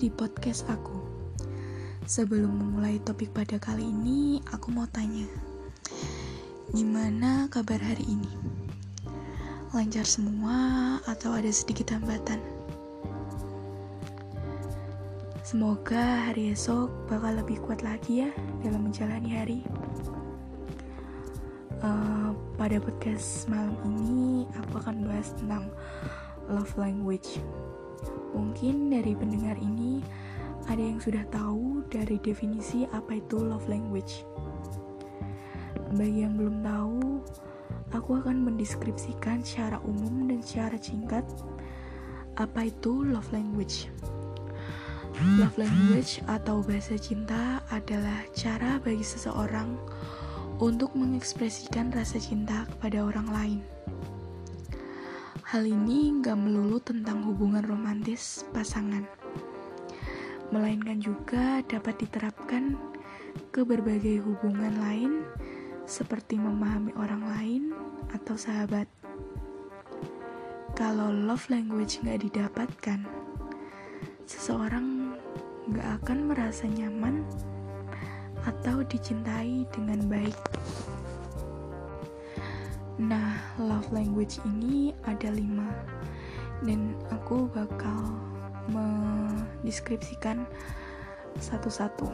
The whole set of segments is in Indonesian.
di podcast aku. Sebelum memulai topik pada kali ini, aku mau tanya, gimana kabar hari ini? Lancar semua atau ada sedikit hambatan? Semoga hari esok bakal lebih kuat lagi ya dalam menjalani hari. Uh, pada podcast malam ini, aku akan bahas tentang love language. Mungkin dari pendengar ini ada yang sudah tahu dari definisi apa itu love language. Bagi yang belum tahu, aku akan mendeskripsikan secara umum dan secara singkat apa itu love language. Love language atau bahasa cinta adalah cara bagi seseorang untuk mengekspresikan rasa cinta kepada orang lain. Hal ini nggak melulu tentang hubungan romantis pasangan, melainkan juga dapat diterapkan ke berbagai hubungan lain seperti memahami orang lain atau sahabat. Kalau love language nggak didapatkan, seseorang nggak akan merasa nyaman atau dicintai dengan baik. Nah, love language ini ada lima dan aku bakal mendeskripsikan satu-satu.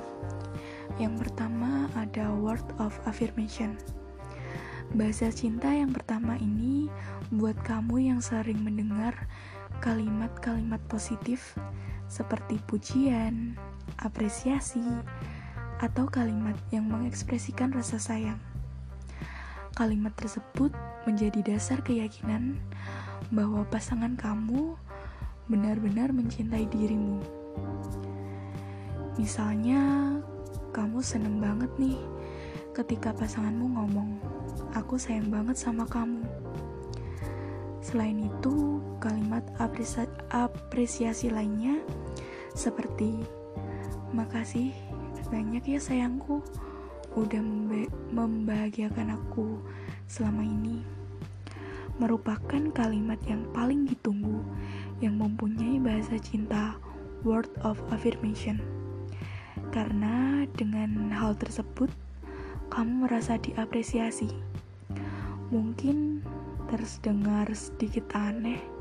Yang pertama ada word of affirmation. Bahasa cinta yang pertama ini buat kamu yang sering mendengar kalimat-kalimat positif seperti pujian, apresiasi, atau kalimat yang mengekspresikan rasa sayang. Kalimat tersebut menjadi dasar keyakinan bahwa pasangan kamu benar-benar mencintai dirimu. Misalnya, kamu seneng banget nih ketika pasanganmu ngomong, "Aku sayang banget sama kamu." Selain itu, kalimat apresiasi lainnya seperti "Makasih banyak ya sayangku." Udah membahagiakan aku selama ini. Merupakan kalimat yang paling ditunggu yang mempunyai bahasa cinta word of affirmation. Karena dengan hal tersebut kamu merasa diapresiasi. Mungkin terdengar sedikit aneh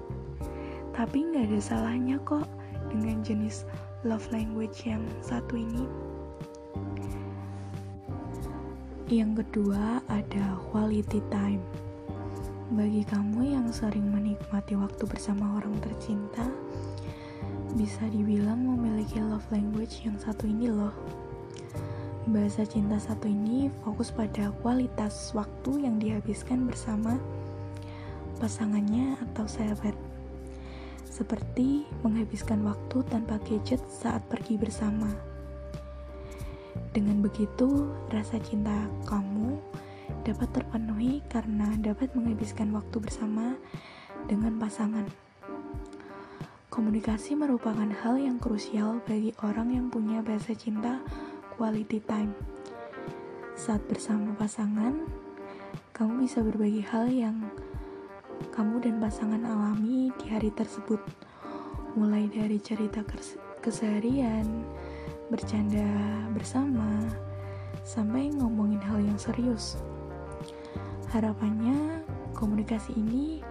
tapi nggak ada salahnya kok dengan jenis love language yang satu ini yang kedua ada quality time. Bagi kamu yang sering menikmati waktu bersama orang tercinta, bisa dibilang memiliki love language yang satu ini loh. Bahasa cinta satu ini fokus pada kualitas waktu yang dihabiskan bersama pasangannya atau sahabat. Seperti menghabiskan waktu tanpa gadget saat pergi bersama dengan begitu, rasa cinta kamu dapat terpenuhi karena dapat menghabiskan waktu bersama dengan pasangan. Komunikasi merupakan hal yang krusial bagi orang yang punya bahasa cinta quality time. Saat bersama pasangan, kamu bisa berbagi hal yang kamu dan pasangan alami di hari tersebut, mulai dari cerita keseharian, bercanda bersama, sampai ngomongin hal yang serius. Harapannya, komunikasi ini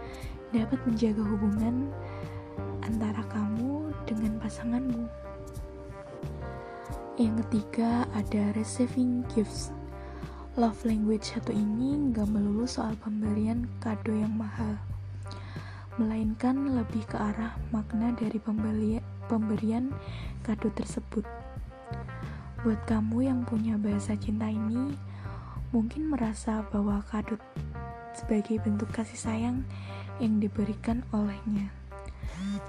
dapat menjaga hubungan antara kamu dengan pasanganmu. Yang ketiga ada receiving gifts. Love language satu ini nggak melulu soal pemberian kado yang mahal, melainkan lebih ke arah makna dari pemberian kado tersebut. Buat kamu yang punya bahasa cinta ini, mungkin merasa bahwa kado sebagai bentuk kasih sayang yang diberikan olehnya.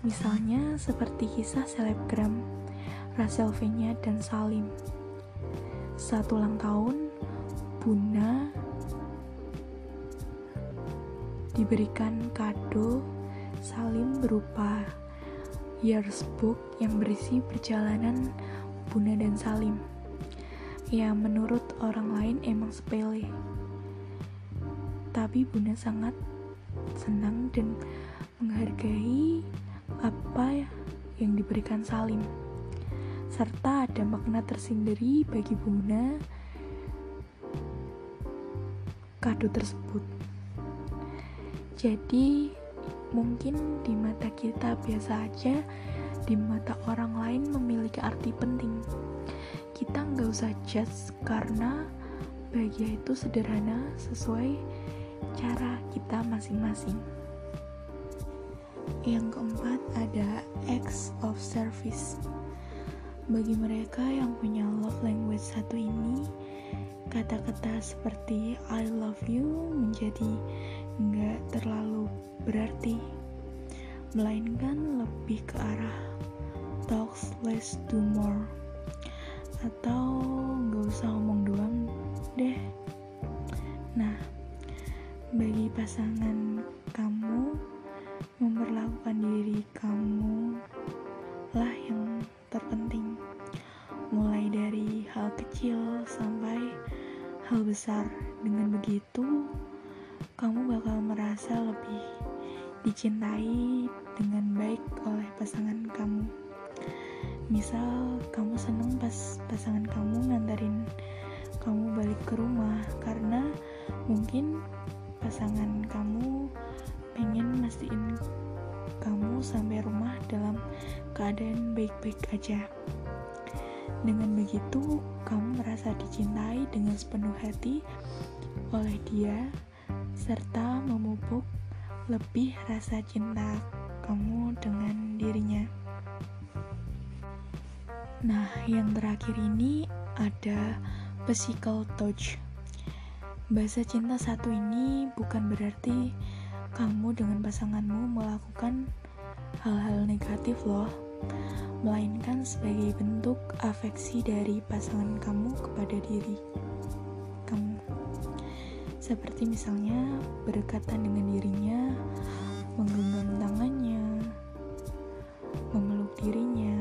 Misalnya seperti kisah selebgram Rachel Venya dan Salim. Saat ulang tahun, Bunda diberikan kado Salim berupa years book yang berisi perjalanan Bunda dan Salim. Ya, menurut orang lain emang sepele. Tapi Bunda sangat senang dan menghargai apa yang diberikan Salim. serta ada makna tersendiri bagi Buna kado tersebut. Jadi, mungkin di mata kita biasa aja, di mata orang lain memiliki arti penting. Kita nggak usah judge karena bahagia itu sederhana sesuai cara kita masing-masing. Yang keempat ada acts of service. Bagi mereka yang punya love language satu ini, kata-kata seperti I love you menjadi nggak terlalu berarti, melainkan lebih ke arah talks less do more. Atau nggak usah ngomong doang deh. Nah, bagi pasangan kamu memperlakukan diri kamu lah yang terpenting. Mulai dari hal kecil sampai hal besar. Dengan begitu kamu bakal merasa lebih dicintai dengan baik oleh pasangan kamu misal kamu seneng pas pasangan kamu nganterin kamu balik ke rumah karena mungkin pasangan kamu pengen mastiin kamu sampai rumah dalam keadaan baik-baik aja. Dengan begitu, kamu merasa dicintai dengan sepenuh hati oleh dia, serta memupuk lebih rasa cinta kamu dengan dirinya. Nah, yang terakhir ini ada physical touch. Bahasa cinta satu ini bukan berarti kamu dengan pasanganmu melakukan hal-hal negatif loh, melainkan sebagai bentuk afeksi dari pasangan kamu kepada diri. Seperti misalnya berdekatan dengan dirinya, menggenggam tangannya, memeluk dirinya,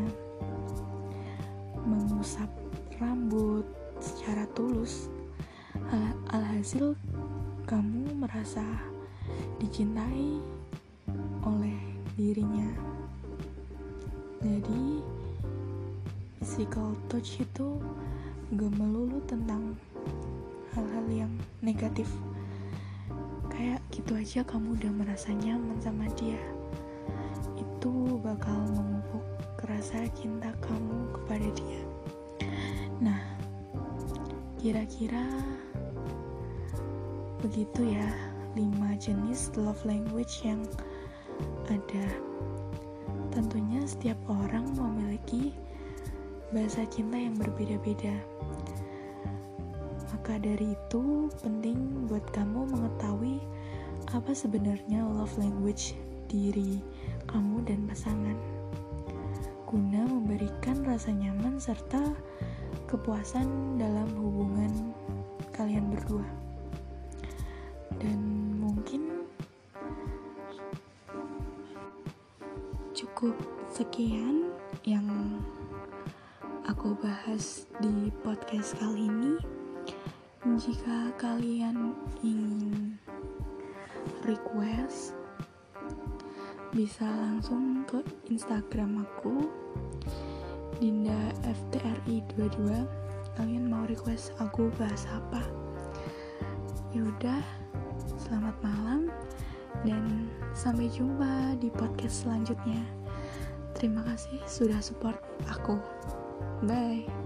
mengusap rambut, secara tulus. Alhasil, kamu merasa dicintai oleh dirinya. Jadi, physical touch itu gak melulu tentang hal-hal yang negatif. Kayak gitu aja kamu udah merasa nyaman sama dia. Itu bakal memupuk rasa cinta kamu kepada dia. Nah, kira-kira begitu ya lima jenis love language yang ada tentunya setiap orang memiliki bahasa cinta yang berbeda-beda maka dari itu penting buat kamu mengetahui apa sebenarnya love language diri kamu dan pasangan. Guna memberikan rasa nyaman serta kepuasan dalam hubungan kalian berdua. Dan mungkin cukup sekian yang aku bahas di podcast kali ini jika kalian ingin request bisa langsung ke instagram aku Dinda FTRI 22 kalian mau request aku bahas apa? Yaudah selamat malam dan sampai jumpa di podcast selanjutnya. Terima kasih sudah support aku. Bye